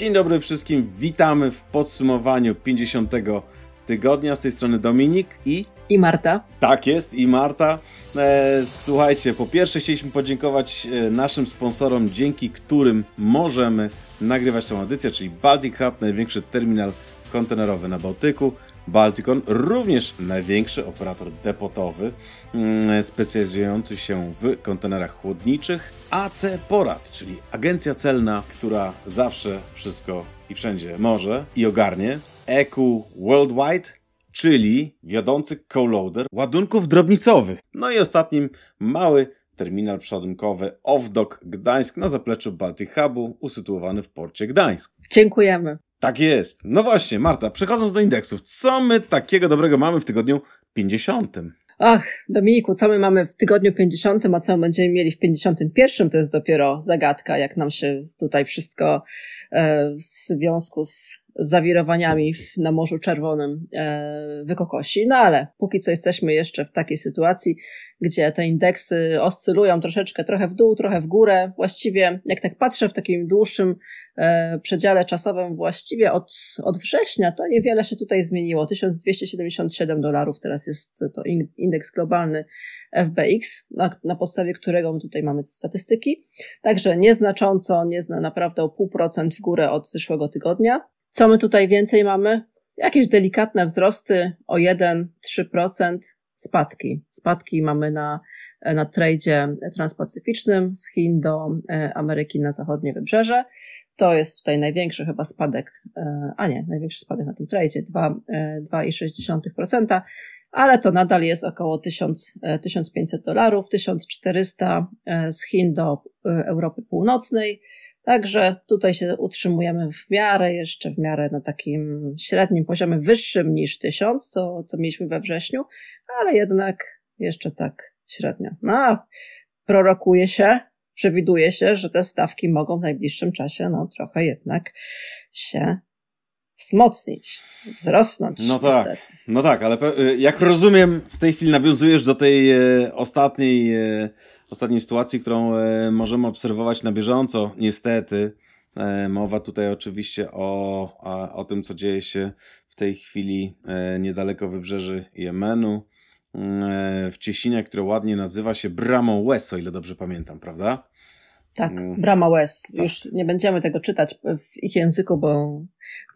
Dzień dobry wszystkim, witamy w podsumowaniu 50 tygodnia. Z tej strony Dominik i. I Marta. Tak jest, i Marta. E, słuchajcie, po pierwsze chcieliśmy podziękować e, naszym sponsorom, dzięki którym możemy nagrywać tę audycję, czyli Baltic Hub, największy terminal kontenerowy na Bałtyku. Balticon, również największy operator depotowy mm, specjalizujący się w kontenerach chłodniczych. AC Porad, czyli agencja celna, która zawsze wszystko i wszędzie może i ogarnie. EQ Worldwide, czyli wiodący co-loader ładunków drobnicowych. No i ostatnim mały terminal przeładunkowy Off-Dock Gdańsk na zapleczu Baltic Hubu, usytuowany w porcie Gdańsk. Dziękujemy. Tak jest. No właśnie, Marta, przechodząc do indeksów, co my takiego dobrego mamy w tygodniu 50? Ach, Dominiku, co my mamy w tygodniu 50, a co będziemy mieli w 51, to jest dopiero zagadka, jak nam się tutaj wszystko e, w związku z zawirowaniami na Morzu Czerwonym e, wykokosi. No ale póki co jesteśmy jeszcze w takiej sytuacji, gdzie te indeksy oscylują troszeczkę, trochę w dół, trochę w górę. Właściwie, jak tak patrzę w takim dłuższym e, przedziale czasowym, właściwie od, od września to niewiele się tutaj zmieniło. 1277 dolarów teraz jest to indeks globalny FBX, na, na podstawie którego my tutaj mamy te statystyki. Także nieznacząco, nie zna, naprawdę o pół procent w górę od zeszłego tygodnia. Co my tutaj więcej mamy? Jakieś delikatne wzrosty o 1-3%, spadki. Spadki mamy na, na tradzie transpacyficznym z Chin do e, Ameryki na zachodnie wybrzeże. To jest tutaj największy chyba spadek, e, a nie, największy spadek na tym tradzie, 2,6%, e, ale to nadal jest około 1000, 1500 dolarów, 1400 z Chin do Europy Północnej, Także tutaj się utrzymujemy w miarę, jeszcze w miarę na takim średnim poziomie, wyższym niż tysiąc, co, co mieliśmy we wrześniu, ale jednak jeszcze tak średnio. No, prorokuje się, przewiduje się, że te stawki mogą w najbliższym czasie, no trochę jednak się wzmocnić, wzrosnąć. No tak, niestety. no tak, ale y, jak rozumiem, w tej chwili nawiązujesz do tej e, ostatniej e, ostatniej sytuacji, którą e, możemy obserwować na bieżąco, niestety. E, mowa tutaj oczywiście o, o tym, co dzieje się w tej chwili e, niedaleko wybrzeży Jemenu, w Ciesinie, które ładnie nazywa się Bramą West, o ile dobrze pamiętam, prawda? Tak, mm. Brama West. Tak. Już nie będziemy tego czytać w ich języku, bo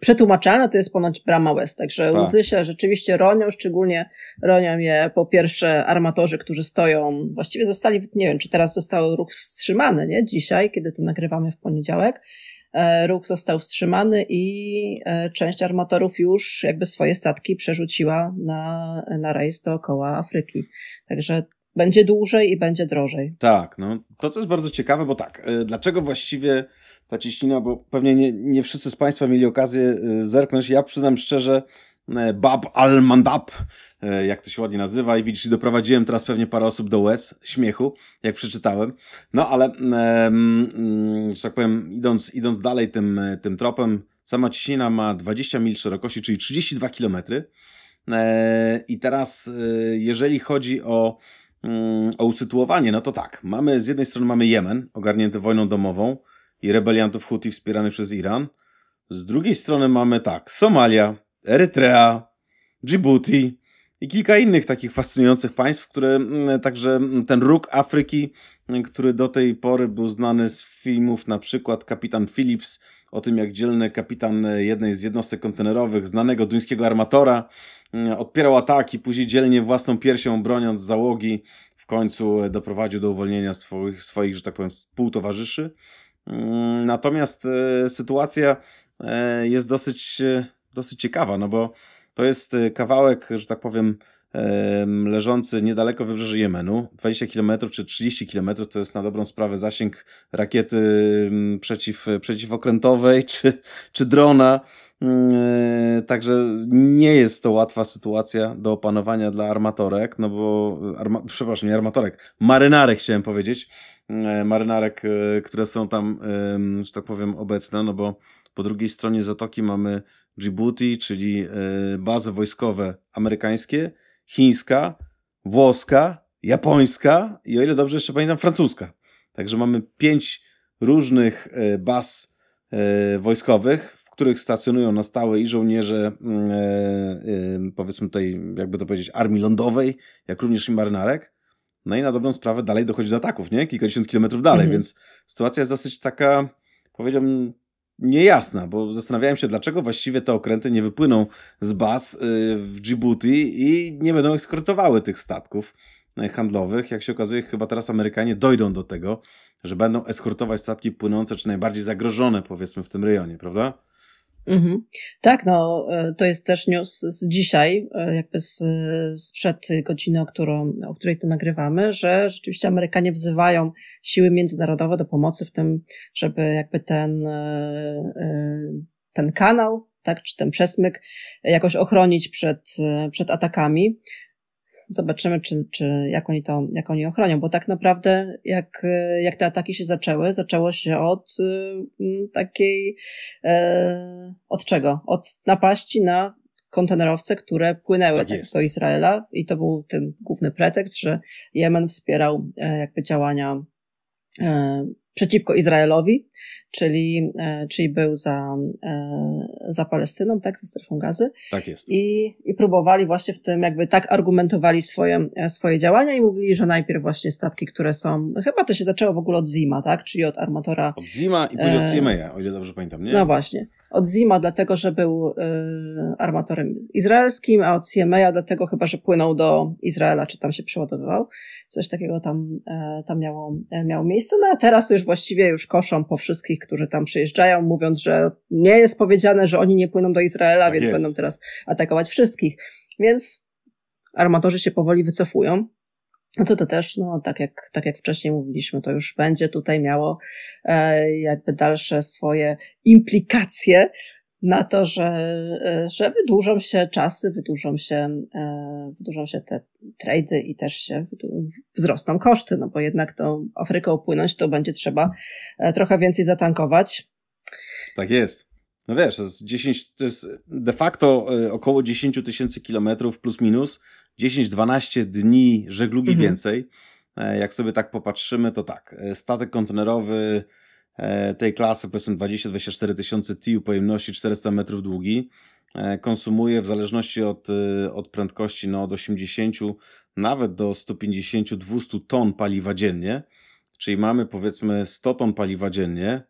przetłumaczane to jest ponoć Brama West. Także tak. łzy się rzeczywiście ronią, szczególnie ronią je po pierwsze armatorzy, którzy stoją, właściwie zostali, nie wiem, czy teraz został ruch wstrzymany, nie? Dzisiaj, kiedy to nagrywamy w poniedziałek. E, ruch został wstrzymany i e, część armatorów już jakby swoje statki przerzuciła na, na rejs dookoła Afryki. Także będzie dłużej i będzie drożej. Tak, no to co jest bardzo ciekawe, bo tak, e, dlaczego właściwie ta cieśnina, bo pewnie nie, nie wszyscy z Państwa mieli okazję e, zerknąć, ja przyznam szczerze, e, Bab al-Mandab, jak to się ładnie nazywa, i widzisz, doprowadziłem teraz pewnie parę osób do łez, śmiechu, jak przeczytałem. No ale, że tak powiem, idąc, idąc dalej tym, tym tropem, sama ciśnina ma 20 mil szerokości, czyli 32 kilometry. I teraz, jeżeli chodzi o Mm, o usytuowanie, no to tak. Mamy, z jednej strony mamy Jemen, ogarnięty wojną domową i rebeliantów Houthi wspieranych przez Iran. Z drugiej strony mamy tak, Somalia, Erytrea, Djibouti i kilka innych takich fascynujących państw, które mm, także mm, ten róg Afryki, który do tej pory był znany z filmów, na przykład Kapitan Phillips, o tym jak dzielny kapitan jednej z jednostek kontenerowych, znanego duńskiego armatora, mm, odpierał ataki, później dzielnie własną piersią broniąc załogi, w końcu doprowadził do uwolnienia swoich, swoich że tak powiem, współtowarzyszy. Mm, natomiast e, sytuacja e, jest dosyć, e, dosyć ciekawa, no bo to jest kawałek, że tak powiem, leżący niedaleko wybrzeży Jemenu. 20 km czy 30 km to jest na dobrą sprawę zasięg rakiety przeciw, przeciwokrętowej czy, czy drona. E, także nie jest to łatwa sytuacja do opanowania dla armatorek, no bo, arma, przepraszam, nie armatorek, marynarek chciałem powiedzieć, e, marynarek, e, które są tam, że tak powiem, obecne, no bo po drugiej stronie zatoki mamy Djibouti, czyli bazy wojskowe amerykańskie, chińska, włoska, japońska i o ile dobrze jeszcze pamiętam, francuska. Także mamy pięć różnych e, baz e, wojskowych, w których stacjonują na stałe i żołnierze, mm, e, e, powiedzmy tutaj, jakby to powiedzieć, armii lądowej, jak również i marynarek. No i na dobrą sprawę dalej dochodzi do ataków, nie? Kilkadziesiąt kilometrów dalej, mhm. więc sytuacja jest dosyć taka, powiedziałbym, niejasna, bo zastanawiałem się, dlaczego właściwie te okręty nie wypłyną z baz y, w Djibouti i nie będą eskortowały tych statków y, handlowych. Jak się okazuje, chyba teraz Amerykanie dojdą do tego, że będą eskortować statki płynące, czy najbardziej zagrożone, powiedzmy, w tym rejonie, prawda? Mhm. Tak, no e, to jest też news z dzisiaj, e, jakby z, sprzed godziny, o, którą, o której to nagrywamy, że rzeczywiście Amerykanie wzywają siły międzynarodowe do pomocy w tym, żeby jakby ten, e, ten kanał, tak, czy ten przesmyk jakoś ochronić przed, przed atakami zobaczymy, czy, czy jak oni to, jak oni ochronią, bo tak naprawdę jak, jak te ataki się zaczęły, zaczęło się od y, takiej, e, od czego? Od napaści na kontenerowce, które płynęły tak do Izraela i to był ten główny pretekst, że Jemen wspierał e, jakby działania e, przeciwko Izraelowi, czyli, e, czyli był za, e, za Palestyną, tak, za strefą gazy. Tak jest. I, I próbowali właśnie w tym, jakby tak argumentowali swoje, swoje działania i mówili, że najpierw właśnie statki, które są, chyba to się zaczęło w ogóle od Zima, tak, czyli od armatora. Od Zima i później od CMA, o ile dobrze pamiętam, nie? No właśnie. Od Zima dlatego, że był y, armatorem izraelskim, a od CMA dlatego chyba, że płynął do Izraela, czy tam się przeładowywał. Coś takiego tam, tam miało, miało miejsce. No a teraz to już właściwie już koszą po wszystkich, którzy tam przyjeżdżają, mówiąc, że nie jest powiedziane, że oni nie płyną do Izraela, tak więc jest. będą teraz atakować wszystkich. Więc armatorzy się powoli wycofują. No to to też, no tak jak, tak jak wcześniej mówiliśmy, to już będzie tutaj miało e, jakby dalsze swoje implikacje na to, że, e, że wydłużą się czasy, wydłużą się, e, wydłużą się te trady i też się wzrosną koszty, no bo jednak tą Afrykę opłynąć to będzie trzeba e, trochę więcej zatankować. Tak jest. No wiesz, to jest 10, to jest de facto około 10 tysięcy kilometrów plus minus, 10-12 dni żeglugi mhm. więcej. Jak sobie tak popatrzymy, to tak, statek kontenerowy tej klasy, powiedzmy 20-24 tysiące TIU pojemności 400 metrów długi, e, konsumuje w zależności od, e, od prędkości no, od 80 nawet do 150-200 ton paliwa dziennie, czyli mamy powiedzmy 100 ton paliwa dziennie,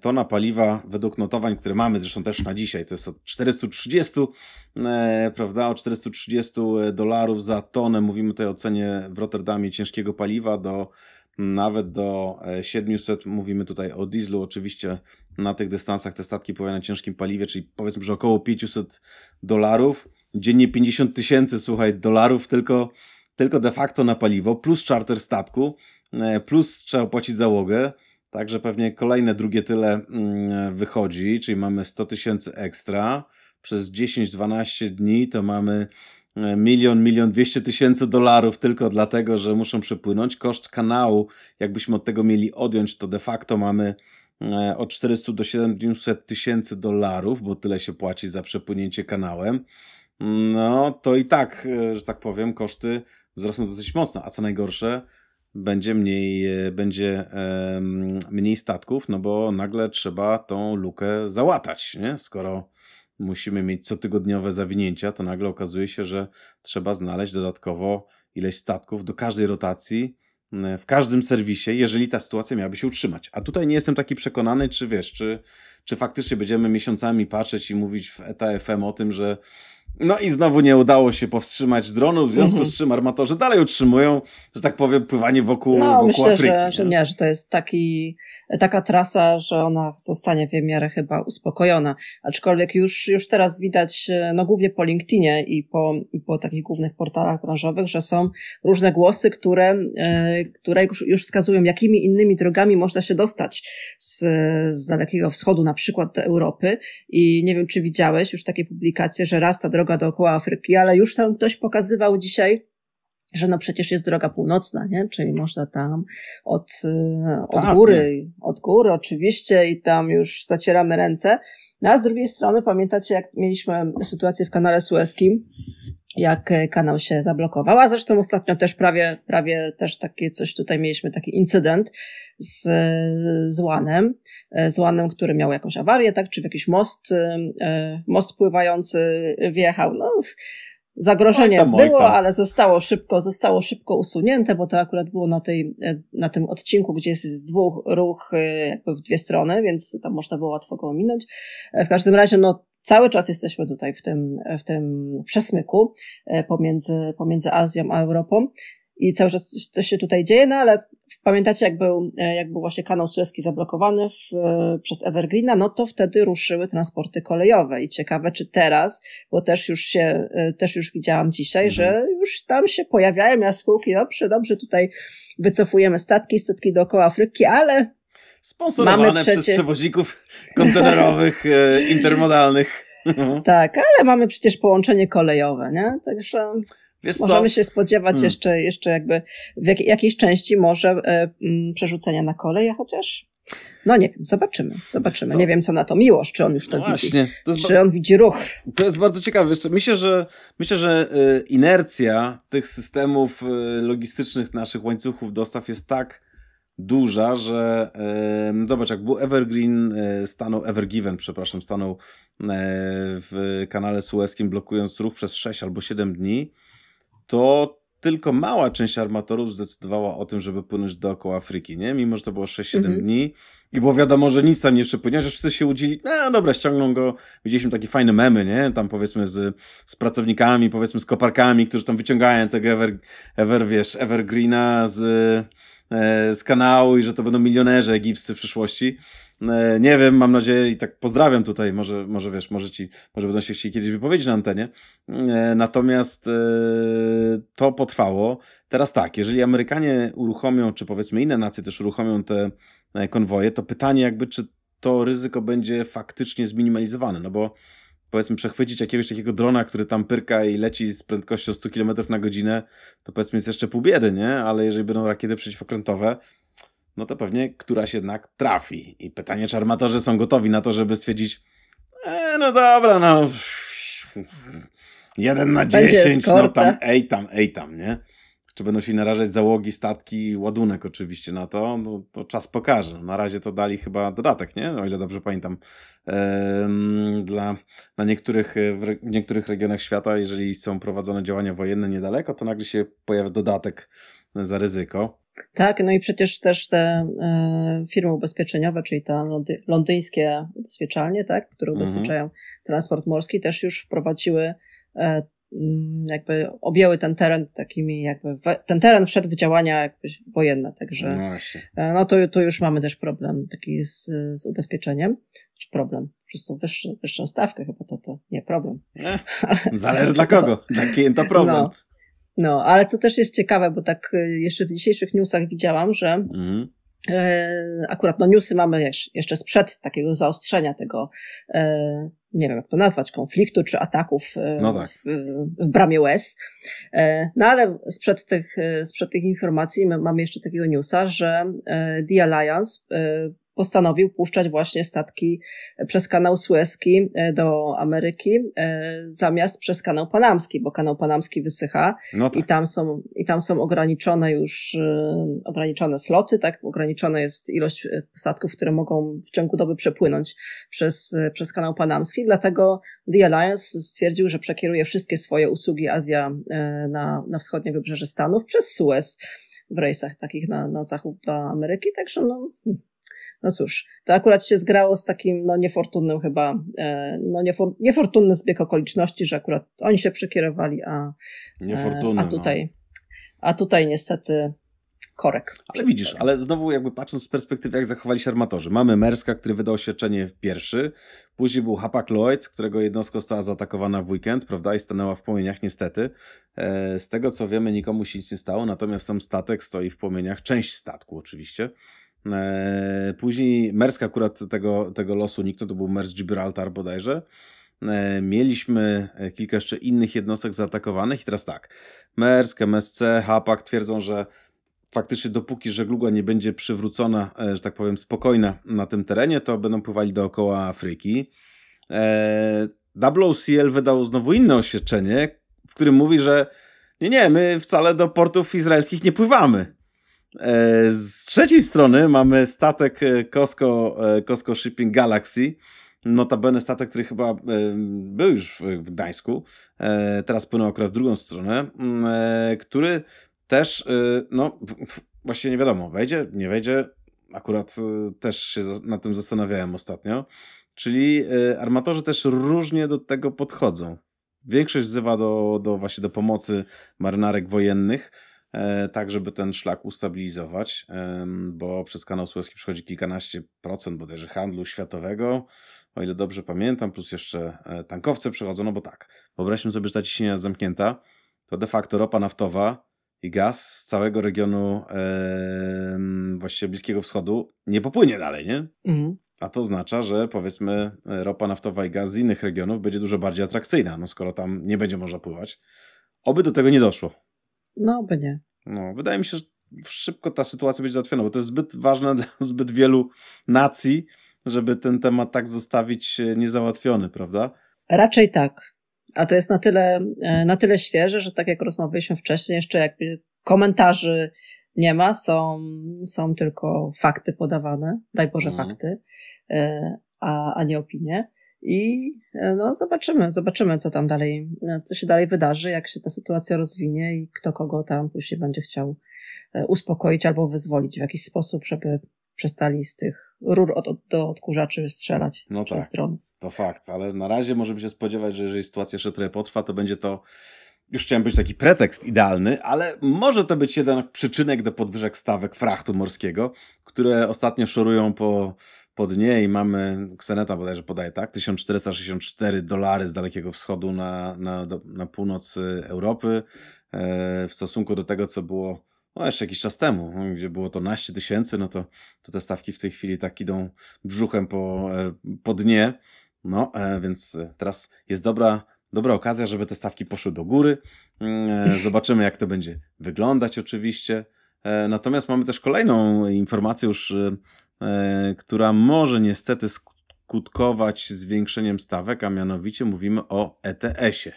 tona paliwa według notowań, które mamy zresztą też na dzisiaj, to jest od 430, prawda, o 430 dolarów za tonę, mówimy tutaj o cenie w Rotterdamie ciężkiego paliwa do nawet do 700, e, mówimy tutaj o dieslu, oczywiście na tych dystansach te statki pływają na ciężkim paliwie, czyli powiedzmy, że około 500 dolarów, dziennie 50 tysięcy, słuchaj, dolarów tylko, tylko de facto na paliwo, plus charter statku, e, plus trzeba płacić załogę, Także pewnie kolejne drugie tyle mm, wychodzi, czyli mamy 100 tysięcy ekstra. Przez 10-12 dni to mamy milion, milion dwieście tysięcy dolarów tylko dlatego, że muszą przepłynąć. Koszt kanału, jakbyśmy od tego mieli odjąć, to de facto mamy e, od 400 do 700 tysięcy dolarów, bo tyle się płaci za przepłynięcie kanałem. No to i tak, e, że tak powiem, koszty wzrosną dosyć mocno, a co najgorsze, będzie mniej, będzie mniej statków, no bo nagle trzeba tą lukę załatać, nie? Skoro musimy mieć cotygodniowe zawinięcia, to nagle okazuje się, że trzeba znaleźć dodatkowo ileś statków do każdej rotacji mm, w każdym serwisie, jeżeli ta sytuacja miałaby się utrzymać. A tutaj nie jestem taki przekonany, czy wiesz, czy, czy faktycznie będziemy miesiącami patrzeć i mówić w ETA FM o tym, że no i znowu nie udało się powstrzymać dronów, w związku -hmm. z czym armatorzy dalej utrzymują, że tak powiem, pływanie wokół, no, wokół myślę, Afryki. Że, że nie, że to jest taki, taka trasa, że ona zostanie w miarę chyba uspokojona. Aczkolwiek już, już teraz widać, no głównie po LinkedInie i po, po takich głównych portalach branżowych, że są różne głosy, które, e, które już, już wskazują, jakimi innymi drogami można się dostać z, z Dalekiego Wschodu, na przykład do Europy. I nie wiem, czy widziałeś już takie publikacje, że raz ta droga droga dookoła Afryki, ale już tam ktoś pokazywał dzisiaj, że no przecież jest droga północna, nie? Czyli można tam od, e, od tak, góry, nie. od góry oczywiście i tam już zacieramy ręce. No a z drugiej strony pamiętacie, jak mieliśmy sytuację w kanale Suezkim, jak kanał się zablokował, a zresztą ostatnio też prawie, prawie też takie coś tutaj mieliśmy, taki incydent z, z Łanem, z Łanem, który miał jakąś awarię, tak, czy w jakiś most, most pływający wjechał, no, zagrożenie tam, było, ale zostało szybko, zostało szybko usunięte, bo to akurat było na tej, na tym odcinku, gdzie jest z dwóch ruch jakby w dwie strony, więc tam można było łatwo go ominąć. W każdym razie, no, cały czas jesteśmy tutaj w tym, w tym przesmyku e, pomiędzy, pomiędzy Azją a Europą i cały czas coś się tutaj dzieje, no ale pamiętacie, jak był, e, jak był właśnie kanał Suezki zablokowany w, e, przez Evergreena, no to wtedy ruszyły transporty kolejowe i ciekawe, czy teraz, bo też już się, też już widziałam dzisiaj, mhm. że już tam się pojawiają jaskółki, dobrze, dobrze, tutaj wycofujemy statki, statki dookoła Afryki, ale Sponsorowane przez przewoźników kontenerowych, e, intermodalnych. tak, ale mamy przecież połączenie kolejowe, nie? Także Wiesz możemy co? się spodziewać hmm. jeszcze, jeszcze jakby w jak, jakiejś części może e, m, przerzucenia na kolej, chociaż no nie wiem, zobaczymy, zobaczymy. Nie wiem, co na to Miłosz, czy on już to no widzi. To czy on widzi ruch. To jest bardzo ciekawe. Wiesz co, myślę, że, myślę, że y, inercja tych systemów y, logistycznych naszych łańcuchów dostaw jest tak duża, że e, zobacz, jak był Evergreen, e, stanął, Evergiven, przepraszam, stanął e, w kanale sueskim, blokując ruch przez 6 albo 7 dni, to tylko mała część armatorów zdecydowała o tym, żeby płynąć dookoła Afryki, nie? Mimo, że to było 6-7 mhm. dni i było wiadomo, że nic tam nie przepłynie, że wszyscy się udzieli, no dobra, ściągną go. Widzieliśmy takie fajne memy, nie? Tam powiedzmy z, z pracownikami, powiedzmy z koparkami, którzy tam wyciągają tego Ever, Ever wiesz, Evergreena z z kanału i że to będą milionerzy egipscy w przyszłości. E, nie wiem, mam nadzieję i tak pozdrawiam tutaj, może, może wiesz, może ci, może będą się chcieli kiedyś wypowiedzieć na antenie. E, natomiast to potrwało. Teraz tak, jeżeli Amerykanie uruchomią, czy powiedzmy inne nacje też uruchomią te konwoje, to pytanie jakby, czy to ryzyko będzie faktycznie zminimalizowane, no bo powiedzmy przechwycić jakiegoś takiego drona, który tam pyrka i leci z prędkością 100 km na godzinę, to powiedzmy jest jeszcze pół biedy, nie? Ale jeżeli będą rakiety przeciwokrętowe, no to pewnie któraś jednak trafi. I pytanie, czy armatorzy są gotowi na to, żeby stwierdzić, e, no dobra, no jeden na dziesięć, no tam, ej tam, ej tam, nie? Czy będą się narażać załogi, statki, ładunek oczywiście na to, no, to czas pokaże. Na razie to dali chyba dodatek, nie? O ile dobrze pamiętam. Ehm, dla, na niektórych, w niektórych regionach świata, jeżeli są prowadzone działania wojenne niedaleko, to nagle się pojawia dodatek za ryzyko. Tak, no i przecież też te e, firmy ubezpieczeniowe, czyli te londy, londyńskie ubezpieczalnie, tak, które mhm. ubezpieczają mhm. transport morski, też już wprowadziły e, jakby objęły ten teren takimi jakby, ten teren wszedł w działania jakby wojenne, także no, e, no to, to już mamy też problem taki z, z ubezpieczeniem, czy problem, po prostu wyższy, wyższą stawkę chyba to, to nie problem. Nie, zależy dla kogo, dla klienta problem. No, no, ale co też jest ciekawe, bo tak e, jeszcze w dzisiejszych newsach widziałam, że mhm. E, akurat no newsy mamy jeszcze sprzed takiego zaostrzenia tego nie wiem jak to nazwać, konfliktu czy ataków e, no tak. w, w, bramie. E, no ale sprzed tych, e, sprzed tych informacji mamy jeszcze takiego newsa, że The Alliance postanowił puszczać właśnie statki przez kanał Suezki e, do Ameryki e, zamiast przez kanał Panamski, bo kanał Panamski wysycha. No tak. i tam są, i tam są ograniczone już, e, ograniczone sloty, tak, ograniczona jest ilość statków, które mogą w ciągu doby przepłynąć przez, przez kanał Panamski, dlatego The Alliance stwierdził, że przekieruje wszystkie swoje usługi Azja na, na wschodnie wybrzeże Stanów przez Suez w rejsach takich na, na zachód do Ameryki, także no, no cóż, to akurat się zgrało z takim, no niefortunnym chyba, e, no niefor, niefortunny zbieg okoliczności, że akurat oni się przekierowali, a, Niefortunny, a tutaj, no. a tutaj niestety korek. Ale widzisz, ale znowu jakby patrząc z perspektywy, jak zachowali się armatorzy. Mamy Merska, który wydał oświadczenie pierwszy, później był Hapag Lloyd, którego jednostka została zaatakowana w weekend, prawda, i stanęła w płomieniach niestety. E, z tego co wiemy, nikomu się nic nie stało, natomiast sam statek stoi w płomieniach, część statku oczywiście. E, później Mersk akurat tego, tego losu niknął, to był Mersk Gibraltar bodajże. E, mieliśmy kilka jeszcze innych jednostek zaatakowanych i teraz tak, Mersk, MSC, Hapak twierdzą, że faktycznie dopóki żegluga nie będzie przywrócona, e, że tak powiem, spokojna na tym terenie, to będą pływali dookoła Afryki. WCL wydał znowu inne oświadczenie, w którym mówi, że nie, nie, my wcale do portów izraelskich nie pływamy. E, z trzeciej strony mamy statek Costco, Costco Shipping Galaxy, notabene statek, który chyba był już w Gdańsku, teraz płynął akurat w drugą stronę, który też, no, właśnie nie wiadomo, wejdzie, nie wejdzie, akurat też się nad tym zastanawiałem ostatnio, czyli armatorzy też różnie do tego podchodzą. Większość wzywa do, do właśnie do pomocy marynarek wojennych, e, tak żeby ten szlak ustabilizować, e, bo przez kanał Suezki przychodzi kilkanaście procent bodajże handlu światowego, o ile dobrze pamiętam, plus jeszcze e, tankowce przychodzą, no bo tak, wyobraźmy sobie, że ta ciśnienia jest zamknięta, to de facto ropa naftowa i gaz z całego regionu e, właściwie Bliskiego Wschodu nie popłynie dalej, nie? Mhm. A to oznacza, że powiedzmy ropa naftowa i gaz z innych regionów będzie dużo bardziej atrakcyjna, no skoro tam nie będzie można pływać. Oby do tego nie doszło. No, oby nie. No, wydaje mi się, że szybko ta sytuacja będzie załatwiona, bo to jest zbyt ważne dla zbyt wielu nacji, żeby ten temat tak zostawić e, niezałatwiony, prawda? Raczej tak. A to jest na tyle, e, na tyle świeże, że tak jak rozmawialiśmy wcześniej, jeszcze jakby komentarzy nie ma, są, są tylko fakty podawane, daj Boże mhm. fakty, e, a, a nie opinie. I e, no, zobaczymy, zobaczymy, co tam dalej, e, co się dalej wydarzy, jak się ta sytuacja rozwinie i kto kogo tam później będzie chciał uspokoić albo wyzwolić w jakiś sposób, żeby przestali z tych rur od, od, do odkurzaczy strzelać no tak, To fakt, ale na razie możemy się spodziewać, że jeżeli sytuacja jeszcze trochę potrwa, to będzie to już chciałem być taki pretekst idealny, ale może to być jeden przyczynek do podwyżek stawek frachtu morskiego, które ostatnio szorują po, po dnie i mamy, Kseneta bodajże podaje tak, 1464 dolary z Dalekiego Wschodu na, na, na północ Europy e, w stosunku do tego, co było no jeszcze jakiś czas temu, gdzie było to naście tysięcy, no to, to te stawki w tej chwili tak idą brzuchem po, e, po dnie. No, e, więc teraz jest dobra dobra okazja, żeby te stawki poszły do góry. Mm, zobaczymy, jak to będzie wyglądać, oczywiście. Natomiast mamy też kolejną informację, już, która może niestety skutkować zwiększeniem stawek, a mianowicie mówimy o ETS-ie,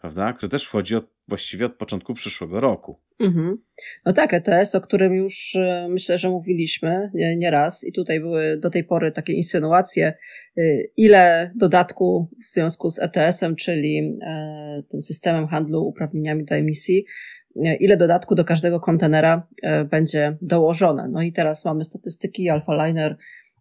prawda? Który też wchodzi od, właściwie od początku przyszłego roku. Mhm. No tak, ETS, o którym już e, myślę, że mówiliśmy nieraz nie i tutaj były do tej pory takie insynuacje, e, ile dodatku w związku z ETS-em, czyli e, tym systemem handlu uprawnieniami do emisji, ile dodatku do każdego kontenera będzie dołożone. No i teraz mamy statystyki Alpha Liner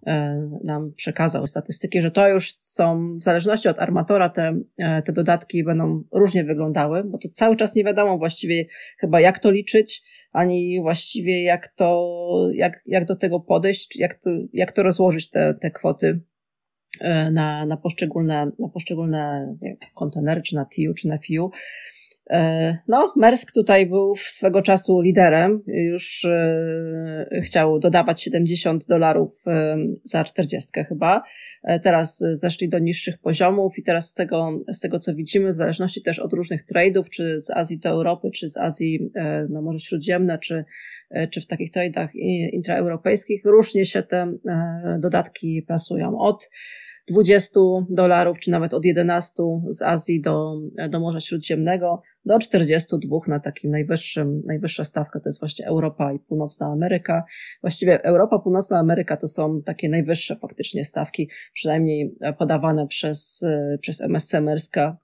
E, nam przekazał statystyki, że to już są, w zależności od armatora, te, e, te dodatki będą różnie wyglądały, bo to cały czas nie wiadomo właściwie chyba jak to liczyć, ani właściwie jak to, jak, jak do tego podejść, jak to, jak to rozłożyć te, te kwoty e, na, na poszczególne, na poszczególne nie, kontenery, czy na TIU, czy na FIU. E, no, Mersk tutaj był swego czasu liderem, już e, chciał dodawać 70 dolarów e, za 40 chyba. Teraz zeszli do niższych poziomów i teraz z tego, z tego co widzimy, w zależności też od różnych trade'ów, czy z Azji do Europy, czy z Azji no Morze Śródziemne, czy, czy w takich trade'ach intraeuropejskich, różnie się te dodatki plasują. Od 20 dolarów, czy nawet od 11 z Azji do, do Morza Śródziemnego, do 42 na takim najwyższym, najwyższa stawka to jest właśnie Europa i Północna Ameryka. Właściwie Europa, Północna Ameryka to są takie najwyższe faktycznie stawki, przynajmniej podawane przez, przez MSC Merska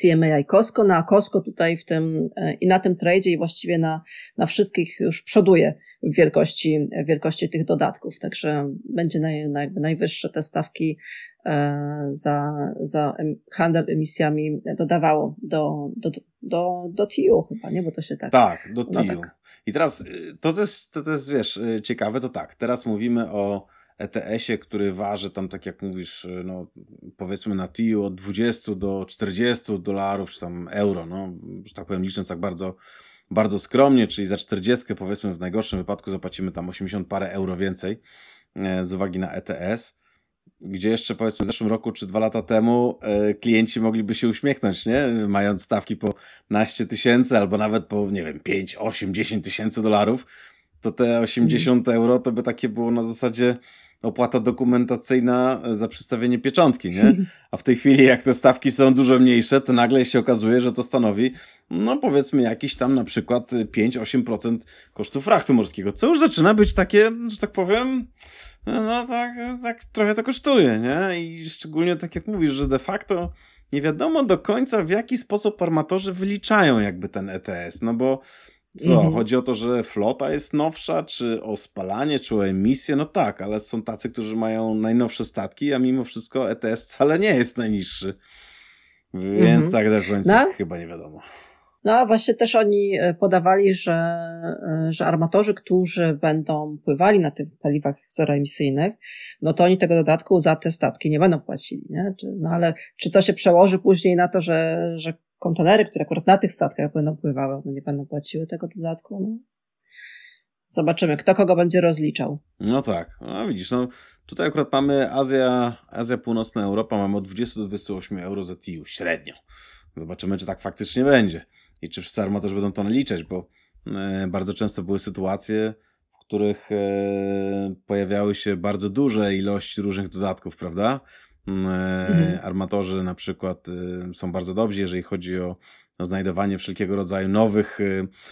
CMA i Costco. Na Costco tutaj w tym i na tym tradzie i właściwie na, na wszystkich już przoduje w wielkości, wielkości tych dodatków. Także będzie naj, na jakby najwyższe te stawki e, za, za handel emisjami dodawało do, do, do, do TIU chyba, nie? Bo to się tak... Tak, do TIU. No tak. I teraz y, to jest, to jest, wiesz, ciekawe, to tak, teraz mówimy o ETS-ie, który waży tam, tak jak mówisz, y, no, powiedzmy na TIU od 20 do 40 dolarów, czy tam euro, no, że tak powiem, licząc tak bardzo, bardzo skromnie, czyli za 40 powiedzmy w najgorszym wypadku zapłacimy tam 80 parę euro więcej e, z uwagi na ETS, gdzie jeszcze powiedzmy w zeszłym roku czy dwa lata temu e, klienci mogliby się uśmiechnąć, nie? Mając stawki po naście tysięcy albo nawet po, nie wiem, 5, 8, 10 tysięcy dolarów, to te 80 euro to by takie było na zasadzie opłata dokumentacyjna za przedstawienie pieczątki, nie? A w tej chwili, jak te stawki są dużo mniejsze, to nagle się okazuje, że to stanowi, no powiedzmy, jakiś tam na przykład 5-8% kosztów frachtu morskiego, co już zaczyna być takie, że tak powiem, no tak, tak trochę to kosztuje, nie? I szczególnie tak jak mówisz, że de facto nie wiadomo do końca, w jaki sposób armatorzy wyliczają jakby ten ETS, no bo co, mhm. chodzi o to, że flota jest nowsza, czy o spalanie, czy o emisję? No tak, ale są tacy, którzy mają najnowsze statki, a mimo wszystko ETS wcale nie jest najniższy. Więc mhm. tak do końca no? chyba nie wiadomo. No a właśnie też oni e, podawali, że, e, że armatorzy, którzy będą pływali na tych paliwach zeroemisyjnych, no to oni tego dodatku za te statki nie będą płacili, nie? No ale czy to się przełoży później na to, że, że kontenery, które akurat na tych statkach będą pływały, no nie będą płaciły tego dodatku? No. Zobaczymy, kto kogo będzie rozliczał. No tak, no widzisz, no tutaj akurat mamy Azja, Azja Północna Europa, mamy od 20 do 28 euro za TIU średnio. Zobaczymy, czy tak faktycznie będzie i czy wszyscy armatorzy będą to naliczać, bo e, bardzo często były sytuacje, w których e, pojawiały się bardzo duże ilości różnych dodatków, prawda? Mm, e, mhm. Armatorzy na przykład są bardzo dobrzy, jeżeli chodzi o znajdowanie wszelkiego rodzaju nowych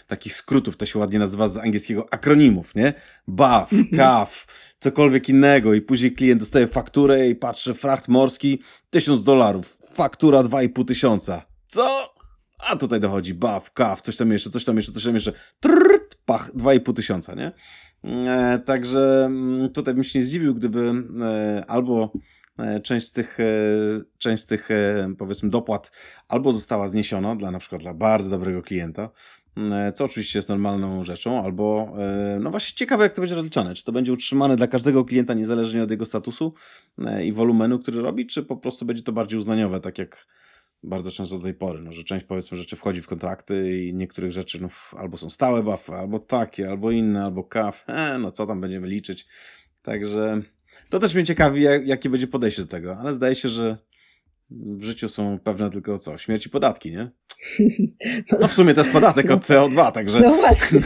takich skrótów, to się ładnie nazywa z angielskiego akronimów, nie? BAF, mhm. CAF, cokolwiek innego i później klient dostaje fakturę i patrzy, fracht morski, tysiąc dolarów, faktura dwa i pół tysiąca. Co? A tutaj dochodzi baw, kaw, coś tam jeszcze, coś tam jeszcze, coś tam jeszcze. Trrr, pach, 2,5 tysiąca, nie? E, także mm, tutaj bym się nie zdziwił, gdyby e, albo e, część z tych, e, część z tych e, powiedzmy dopłat albo została zniesiona dla na przykład dla bardzo dobrego klienta, e, co oczywiście jest normalną rzeczą, albo no właśnie ciekawe jak to będzie rozliczane, czy to będzie utrzymane dla każdego klienta niezależnie od jego statusu i wolumenu, który robi, czy po prostu będzie to bardziej uznaniowe, tak jak bardzo często do tej pory, no, że część powiedzmy rzeczy wchodzi w kontrakty i niektórych rzeczy no, albo są stałe buffy, albo takie, albo inne, albo kaw, e, no co tam będziemy liczyć. Także to też mnie ciekawi, jak, jakie będzie podejście do tego, ale zdaje się, że w życiu są pewne tylko co? Śmierć i podatki, nie? No w sumie to jest podatek no, od CO2, także... No właśnie,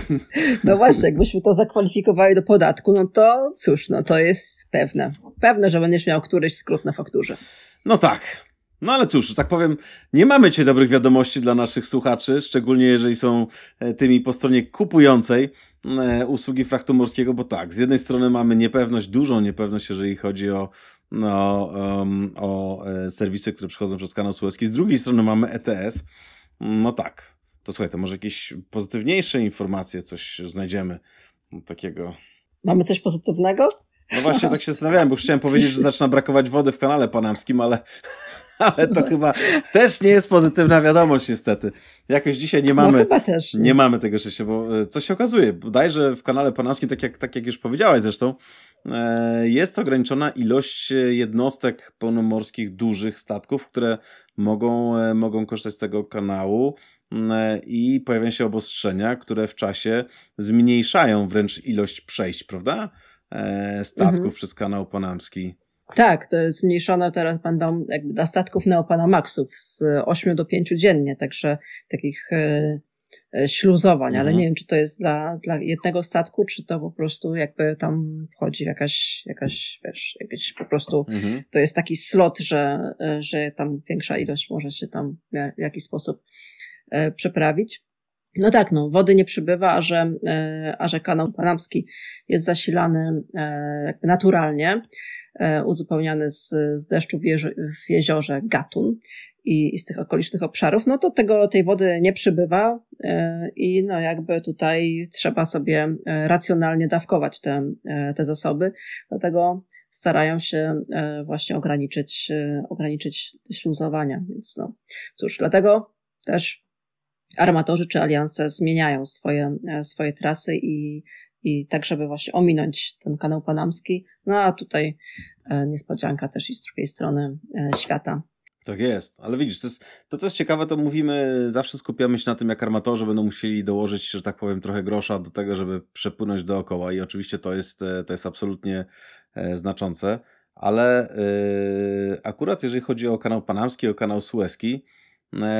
no właśnie, jakbyśmy to zakwalifikowali do podatku, no to cóż, no to jest pewne. Pewne, że będziesz miał któryś skrót na fakturze. No tak, no ale cóż, tak powiem, nie mamy cię dobrych wiadomości dla naszych słuchaczy, szczególnie jeżeli są e, tymi po stronie kupującej e, usługi fraktu morskiego, bo tak, z jednej strony mamy niepewność, dużą niepewność, jeżeli chodzi o, no, um, o e, serwisy, które przychodzą przez kanał Suezki, z drugiej strony mamy ETS. No tak, to słuchaj, to może jakieś pozytywniejsze informacje, coś znajdziemy takiego. Mamy coś pozytywnego? No właśnie tak się zastanawiałem, bo chciałem powiedzieć, że zaczyna brakować wody w kanale panamskim, ale ale to chyba też nie jest pozytywna wiadomość niestety. Jakoś dzisiaj nie no mamy, no, nie. mamy tego szczęścia, bo e, co się okazuje, bodajże w kanale panamskim, tak jak, tak jak już powiedziałaś zresztą, e, jest ograniczona ilość jednostek pełnomorskich dużych statków, które mogą, e, mogą korzystać z tego kanału i pojawiają się obostrzenia, które w czasie zmniejszają wręcz ilość przejść, prawda? Statków mhm. przez kanał panamski. Tak, to jest zmniejszone teraz będą jakby dla statków Neopanamaxów z 8 do 5 dziennie, także takich e, e, śluzowań, mhm. ale nie wiem, czy to jest dla, dla jednego statku, czy to po prostu jakby tam wchodzi jakaś, jakaś, wiesz, jakieś po prostu, mhm. to jest taki slot, że, e, że tam większa ilość może się tam w jakiś sposób przeprawić. No tak, no, wody nie przybywa, a że, e, a że kanał panamski jest zasilany e, jakby naturalnie, e, uzupełniany z, z deszczu w, w jeziorze Gatun i, i z tych okolicznych obszarów, no to tego, tej wody nie przybywa i no jakby tutaj trzeba sobie racjonalnie dawkować te, te zasoby, dlatego starają się właśnie ograniczyć, ograniczyć śluzowania, więc no cóż, dlatego też armatorzy czy alianse zmieniają swoje, e, swoje trasy i, i tak, żeby właśnie ominąć ten kanał panamski. No a tutaj e, niespodzianka też i z drugiej strony e, świata. Tak jest, ale widzisz, to jest, to, to jest ciekawe, to mówimy, zawsze skupiamy się na tym, jak armatorzy będą musieli dołożyć, że tak powiem, trochę grosza do tego, żeby przepłynąć dookoła i oczywiście to jest, to jest absolutnie znaczące, ale yy, akurat jeżeli chodzi o kanał panamski, o kanał sueski,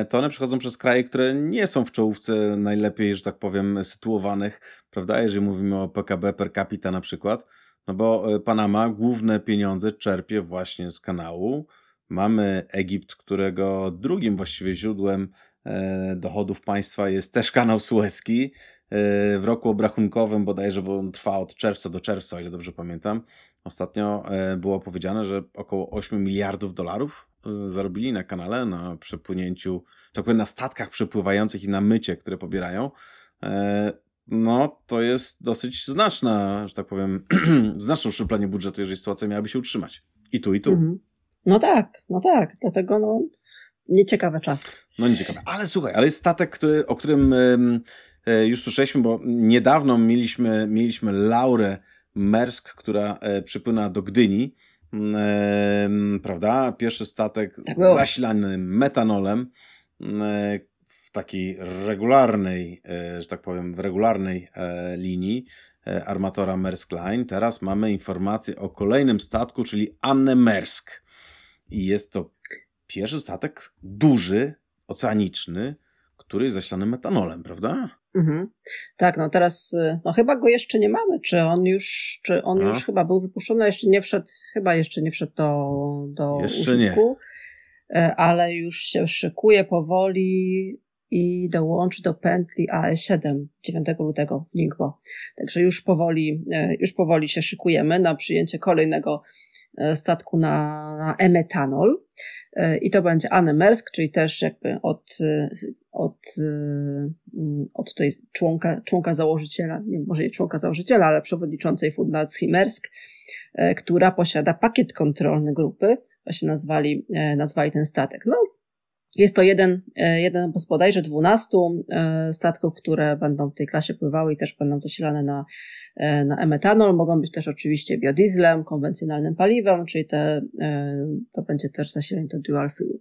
to one przechodzą przez kraje, które nie są w czołówce najlepiej, że tak powiem, sytuowanych, prawda? Jeżeli mówimy o PKB per capita na przykład, no bo e, Panama główne pieniądze czerpie właśnie z kanału. Mamy Egipt, którego drugim właściwie źródłem e, dochodów państwa jest też kanał Suezki. W roku obrachunkowym bodajże, bo on trwa od czerwca do czerwca, o ile dobrze pamiętam, Ostatnio e, było powiedziane, że około 8 miliardów dolarów e, zarobili na kanale, na przepłynięciu, tak powiem, na statkach przepływających i na mycie, które pobierają. E, no, to jest dosyć znaczna, że tak powiem, znaczne uszczuplenie budżetu, jeżeli sytuacja miałaby się utrzymać. I tu, i tu. Mhm. No tak, no tak. Dlatego no, nieciekawe czas. No nieciekawe. Ale słuchaj, ale jest statek, który, o którym już słyszeliśmy, bo niedawno mieliśmy, mieliśmy Laurę Mersk, która e, przypłyna do Gdyni, prawda? Pierwszy statek tak zasilany metanolem e, w takiej regularnej, że tak powiem, w regularnej linii armatora Maersk Line. Teraz mamy informację o kolejnym statku, czyli Anne Mersk. I jest to pierwszy statek duży, oceaniczny, który jest zasilany metanolem, prawda? Mhm. Tak, no teraz, y, no chyba go jeszcze nie mamy. Czy on już, czy on już chyba był wypuszczony, jeszcze nie wszedł, chyba jeszcze nie wszedł do, do jeszcze użytku, nie. E, ale już się szykuje powoli i dołączy do pętli AE7 9 lutego w Ningbo. Także już powoli, e, już powoli się szykujemy na przyjęcie kolejnego statku na, na emetanol. I to będzie Anne Mersk, czyli też jakby od od, y, od tutaj członka, członka założyciela, nie może nie członka założyciela, ale przewodniczącej Fundacji Mersk, e, która posiada pakiet kontrolny grupy, właśnie nazwali, e, nazwali ten statek. No, jest to jeden, e, jeden bodajże dwunastu statków, które będą w tej klasie pływały i też będą zasilane na, na emetanol. Mogą być też oczywiście biodieslem, konwencjonalnym paliwem, czyli te, to będzie też zasilanie do dual fuel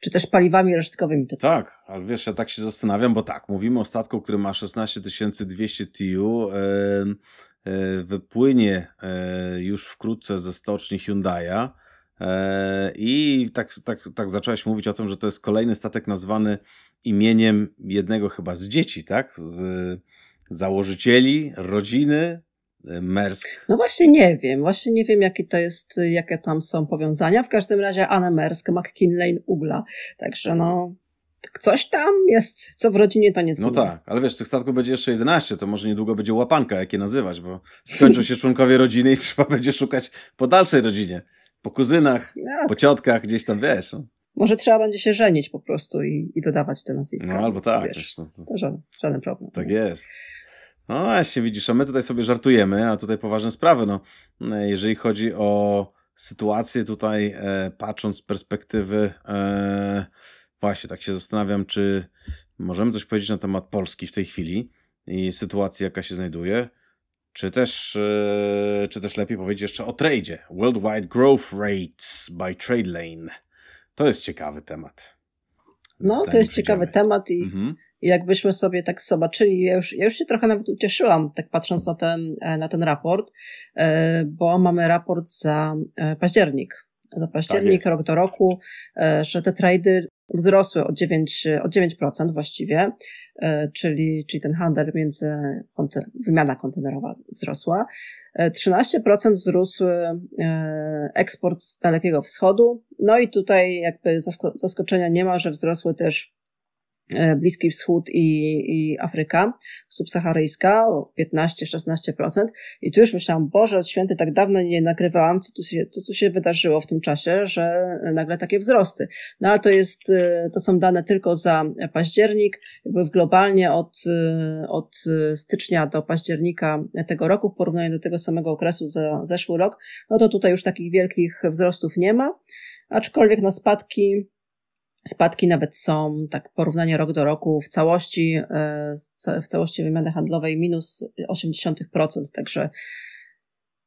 czy też paliwami resztkowymi. To tak, ale wiesz, ja tak się zastanawiam, bo tak, mówimy o statku, który ma 16 200 TU, e, e, wypłynie e, już wkrótce ze stoczni Hyundai'a e, i tak, tak, tak zacząłeś mówić o tym, że to jest kolejny statek nazwany imieniem jednego chyba z dzieci, tak? Z założycieli, rodziny Mersk. No właśnie nie wiem, właśnie nie wiem, jakie to jest, jakie tam są powiązania. W każdym razie Anna Mersk, McKinley, Ugla. Także no, coś tam jest, co w rodzinie to nie zginie. No tak, ale wiesz, tych statków będzie jeszcze 11, to może niedługo będzie łapanka, jak je nazywać, bo skończą się członkowie rodziny i trzeba będzie szukać po dalszej rodzinie. Po kuzynach, no. po ciotkach, gdzieś tam, wiesz. No. Może trzeba będzie się żenić po prostu i, i dodawać te nazwiska. No albo tak. Wiesz, to, to, to żaden, żaden problem. Tak jest. No właśnie, widzisz, a my tutaj sobie żartujemy, a tutaj poważne sprawy. No, jeżeli chodzi o sytuację tutaj, e, patrząc z perspektywy, e, właśnie tak się zastanawiam, czy możemy coś powiedzieć na temat Polski w tej chwili i sytuacji, jaka się znajduje, czy też, e, czy też lepiej powiedzieć jeszcze o tradzie. Worldwide Growth Rates by Trade Lane. To jest ciekawy temat. No, Zanim to jest ciekawy temat i mhm jakbyśmy sobie tak zobaczyli, ja już, ja już się trochę nawet ucieszyłam, tak patrząc na ten, e, na ten raport, e, bo mamy raport za październik. Za październik, tak rok do roku, że te trady wzrosły o 9, o 9% właściwie, czyli, czyli ten handel między, wymiana kontenerowa wzrosła. 13% wzrósł eksport z Dalekiego Wschodu. No i tutaj jakby zaskoczenia nie ma, że wzrosły też E, Bliski Wschód i, i Afryka subsaharyjska o 15-16%. I tu już myślałam, Boże święty, tak dawno nie nagrywałam, co tu, się, co tu się wydarzyło w tym czasie, że nagle takie wzrosty. No ale to jest, e, to są dane tylko za październik, jakby globalnie od, e, od stycznia do października tego roku w porównaniu do tego samego okresu za zeszły rok, no to tutaj już takich wielkich wzrostów nie ma, aczkolwiek na spadki Spadki nawet są, tak porównanie rok do roku, w całości, e, w całości wymiany handlowej minus 0,8%, także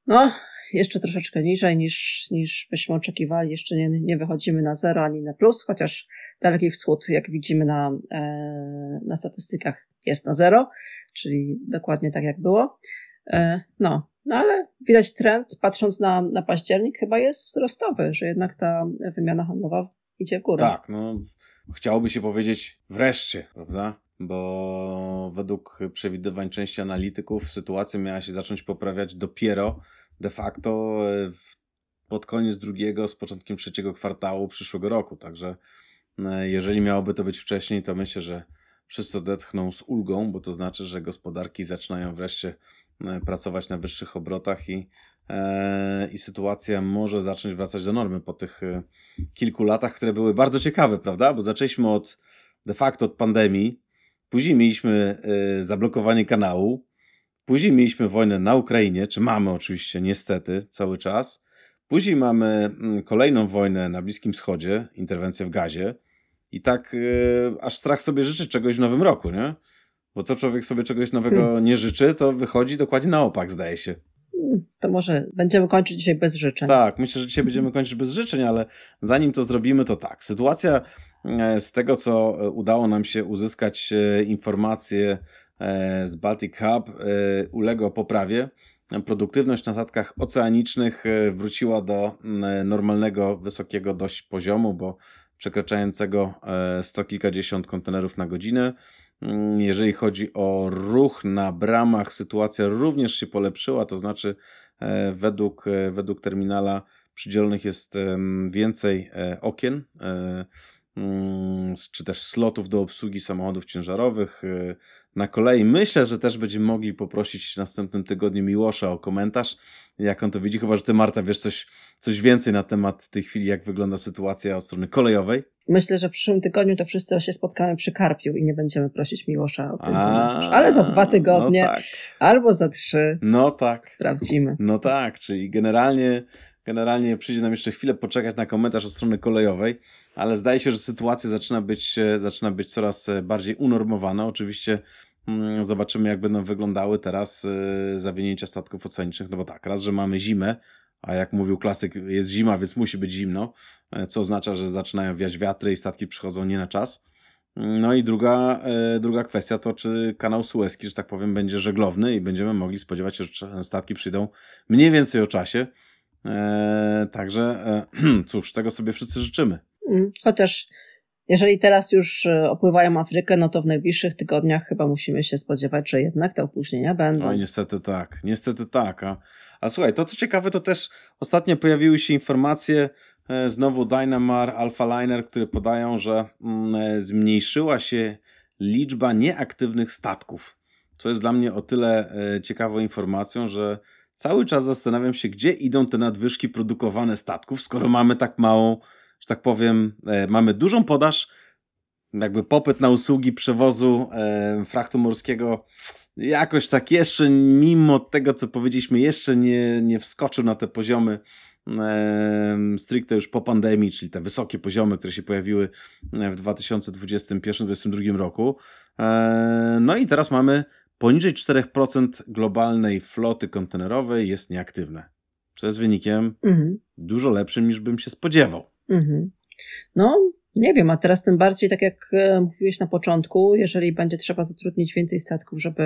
no, jeszcze troszeczkę niżej niż, niż byśmy oczekiwali. Jeszcze nie, nie wychodzimy na zero ani na plus, chociaż Daleki Wschód, jak widzimy na, e, na statystykach, jest na zero, czyli dokładnie tak jak było. E, no, no ale widać trend, patrząc na, na październik, chyba jest wzrostowy, że jednak ta wymiana handlowa idzie w górę. Tak, no chciałoby się powiedzieć wreszcie, prawda? Bo według przewidywań części analityków sytuacja miała się zacząć poprawiać dopiero de facto w, pod koniec drugiego, z początkiem trzeciego kwartału przyszłego roku. Także e, jeżeli miałoby to być wcześniej, to myślę, że wszyscy odetchną z ulgą, bo to znaczy, że gospodarki zaczynają wreszcie e, pracować na wyższych obrotach i, e, i sytuacja może zacząć wracać do normy po tych e, kilku latach, które były bardzo ciekawe, prawda? Bo zaczęliśmy od de facto od pandemii, później mieliśmy e, zablokowanie kanału, później mieliśmy wojnę na Ukrainie, czy mamy oczywiście niestety cały czas. Później mamy mm, kolejną wojnę na Bliskim Wschodzie, interwencję w gazie. I tak aż strach sobie życzy czegoś w nowym roku, nie? Bo co człowiek sobie czegoś nowego hmm. nie życzy, to wychodzi dokładnie na opak, zdaje się. Hmm, to może będziemy kończyć dzisiaj bez życzeń. Tak, myślę, że dzisiaj będziemy kończyć bez życzeń, ale zanim to zrobimy, to tak. Sytuacja e, z tego, co udało nam się uzyskać e, informacje e, z Baltic Hub, uległa poprawie. Produktywność na statkach oceanicznych wróciła do normalnego, wysokiego dość poziomu, bo przekraczającego e, sto kilkadziesiąt kontenerów na godzinę. Mm, jeżeli chodzi o ruch na bramach, sytuacja również się polepszyła, to znaczy e, według, e, według terminala przydzielonych jest więcej okien, mm, czy też slotów do obsługi samochodów ciężarowych na kolei. Myślę, że też będziemy mogli poprosić w następnym tygodniu Miłosza o komentarz, jak on to widzi, chyba że ty Marta wiesz coś, coś więcej na temat w tej chwili, jak wygląda sytuacja od strony kolejowej. Myślę, że w przyszłym tygodniu to wszyscy się spotkamy przy Karpiu i nie będziemy prosić Miłosza o tym. A, ale za dwa tygodnie, no tak. albo za trzy. No tak. Sprawdzimy. No tak, czyli generalnie Generalnie przyjdzie nam jeszcze chwilę poczekać na komentarz od strony kolejowej, ale zdaje się, że sytuacja zaczyna być, zaczyna być coraz bardziej unormowana. Oczywiście mm, zobaczymy, jak będą wyglądały teraz y, zawinięcia statków oceanicznych. No bo tak, raz, że mamy zimę, a jak mówił klasyk, jest zima, więc musi być zimno, e, co oznacza, że zaczynają wiać wiatry i statki przychodzą nie na czas. No i druga, e, druga kwestia to, czy kanał Suezki, że tak powiem, będzie żeglowny i będziemy mogli spodziewać się, że statki przyjdą mniej więcej o czasie. Eee, także e, cóż, tego sobie wszyscy życzymy. Mm, chociaż jeżeli teraz już e, opływają Afrykę, no to w najbliższych tygodniach chyba musimy się spodziewać, że jednak te opóźnienia będą. Oj, niestety tak, niestety tak. A, a słuchaj, to co ciekawe, to też ostatnio pojawiły się informacje e, znowu Dynamar, Alpha Liner, które podają, że mm, zmniejszyła się liczba nieaktywnych statków. Co jest dla mnie o tyle ciekawą informacją, że cały czas zastanawiam się, gdzie idą te nadwyżki produkowane statków, skoro mamy tak małą, że tak powiem, e, mamy dużą podaż, jakby popyt na usługi przewozu e, frachtu morskiego jakoś tak jeszcze, mimo tego, co powiedzieliśmy, jeszcze nie, nie wskoczył na te poziomy e, stricte już po pandemii, czyli te wysokie poziomy, które się pojawiły w 2021-2022 roku. E, no i teraz mamy poniżej 4% globalnej floty kontenerowej jest nieaktywne. Co jest wynikiem mhm. dużo lepszym niż bym się spodziewał. Mhm. No, nie wiem, a teraz tym bardziej, tak jak e, mówiłeś na początku, jeżeli będzie trzeba zatrudnić więcej statków, żeby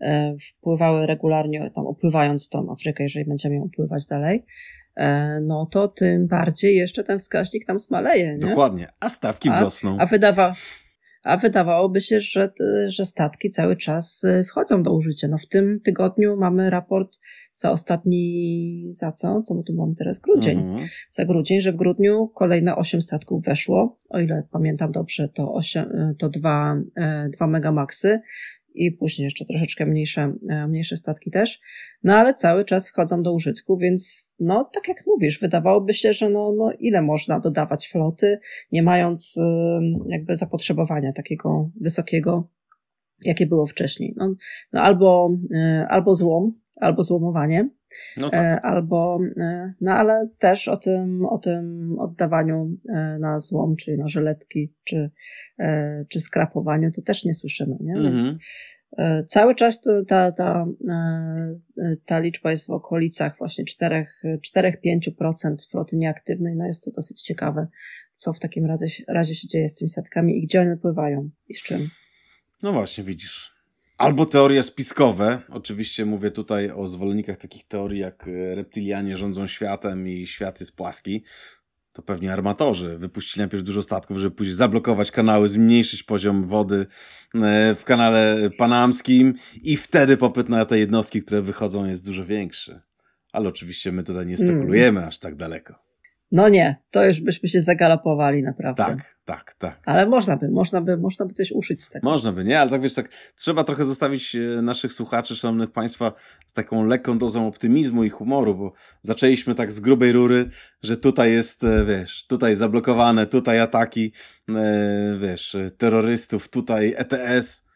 e, wpływały regularnie, tam opływając tą Afrykę, jeżeli będziemy ją opływać dalej, e, no to tym bardziej jeszcze ten wskaźnik tam smaleje. Nie? Dokładnie, a stawki a, wzrosną. A wydawa, a wydawałoby się, że, że statki cały czas y, wchodzą do użycia. No w tym tygodniu mamy raport za ostatni, za co? Co my tu mamy teraz? Grudzień. Mhm. Za grudzień, że w grudniu kolejne 8 statków weszło. O ile pamiętam dobrze, to, 8, y, to dwa, y, dwa megamaxy i później jeszcze troszeczkę mniejsze, e, mniejsze statki też. No ale cały czas wchodzą do użytku, więc no tak jak mówisz, wydawałoby się, że no, no ile można dodawać floty, nie mając jakby zapotrzebowania takiego wysokiego, jakie było wcześniej. No, no albo, e, albo złom, albo złomowanie, no tak. E, albo, no ale też o tym, o tym oddawaniu na złom, czyli na żyletki, czy, czy skrapowaniu, to też nie słyszymy, nie? Więc mhm. E, cały czas ta, ta, e, ta liczba jest w okolicach właśnie 4-5% floty nieaktywnej. No jest to dosyć ciekawe, co w takim razie, razie się dzieje z tymi statkami i gdzie one pływają i z czym. No właśnie, widzisz. Albo teorie spiskowe. Oczywiście mówię tutaj o zwolennikach takich teorii jak reptilianie rządzą światem i świat jest płaski. to pewnie armatorzy wypuścili najpierw dużo statków, żeby później zablokować kanały, zmniejszyć poziom wody e, w kanale panamskim i wtedy popyt na te jednostki, które wychodzą jest dużo większy. Ale oczywiście my tutaj nie spekulujemy mm. aż tak daleko. No nie, to już byśmy się zagalopowali naprawdę. Tak, tak, tak. Ale można by, można by, można by coś uszyć z tego. Można by, nie? Ale tak wiesz, tak trzeba trochę zostawić e, naszych słuchaczy, szanownych państwa, z taką lekką dozą optymizmu i humoru, bo zaczęliśmy tak z grubej rury, że tutaj jest, e, wiesz, tutaj zablokowane, tutaj ataki, e, wiesz, terrorystów, tutaj ETS,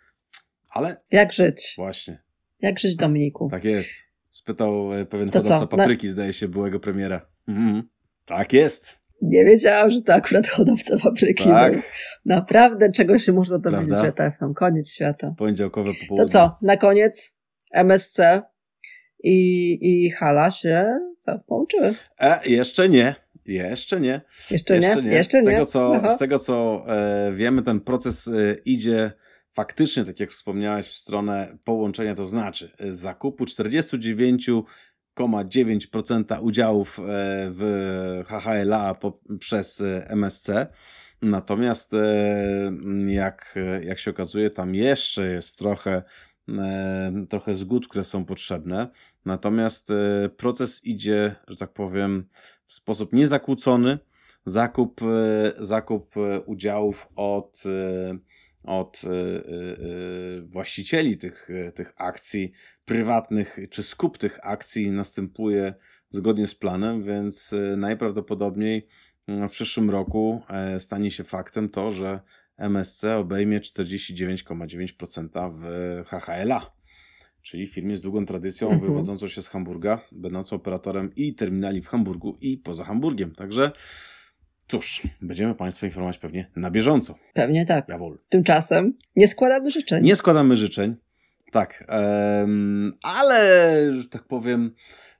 ale... Jak żyć? Właśnie. Jak żyć, Dominiku? Tak jest. Spytał pewien to hodowca co? papryki, Na... zdaje się, byłego premiera. Mhm. Tak jest. Nie wiedziałam, że to akurat hodowca papryki. Tak. Naprawdę czegoś się można dowiedzieć Prawda? ETFM. Koniec świata. Poniedziałkowe popołudnie. To co? Na koniec MSC i, i Hala się co, połączyły. E, jeszcze nie. Jeszcze nie. Jeszcze, jeszcze nie? nie. Jeszcze z, Tego, co, z tego, co e, wiemy, ten proces e, idzie faktycznie, tak jak wspomniałeś, w stronę połączenia, to znaczy e, zakupu 49 9% udziałów e, w HHLA przez e, MSC. Natomiast e, jak, jak się okazuje, tam jeszcze jest trochę, trochę zgód, które są potrzebne. Natomiast proces idzie, że tak powiem, w sposób niezakłócony. Zakup, zakup udziałów od od y, y, y, właścicieli tych, tych akcji prywatnych, czy skup tych akcji następuje zgodnie z planem, więc najprawdopodobniej w przyszłym roku e, stanie się faktem to, że MSC obejmie 49,9% w HHLA, czyli firmie z długą tradycją mhm. wywodzącą się z Hamburga, będącą operatorem i terminali w Hamburgu i poza Hamburgiem. Także Cóż, będziemy Państwa informować pewnie na bieżąco. Pewnie tak. Jawohl. Tymczasem nie składamy życzeń. Nie składamy życzeń. Tak. Um, ale, że tak powiem,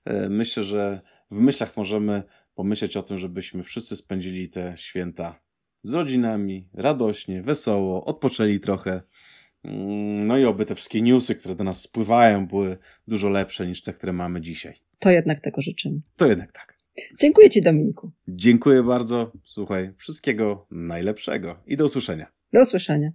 e, myślę, że w myślach możemy pomyśleć o tym, żebyśmy wszyscy spędzili te święta z rodzinami, radośnie, wesoło, odpoczęli trochę. Mm, no i oby te wszystkie newsy, które do nas spływają, były dużo lepsze niż te, które mamy dzisiaj. To jednak tego życzymy. To jednak tak. Dziękuję Ci, Dominiku. Dziękuję bardzo. Słuchaj, wszystkiego najlepszego i do usłyszenia. Do usłyszenia.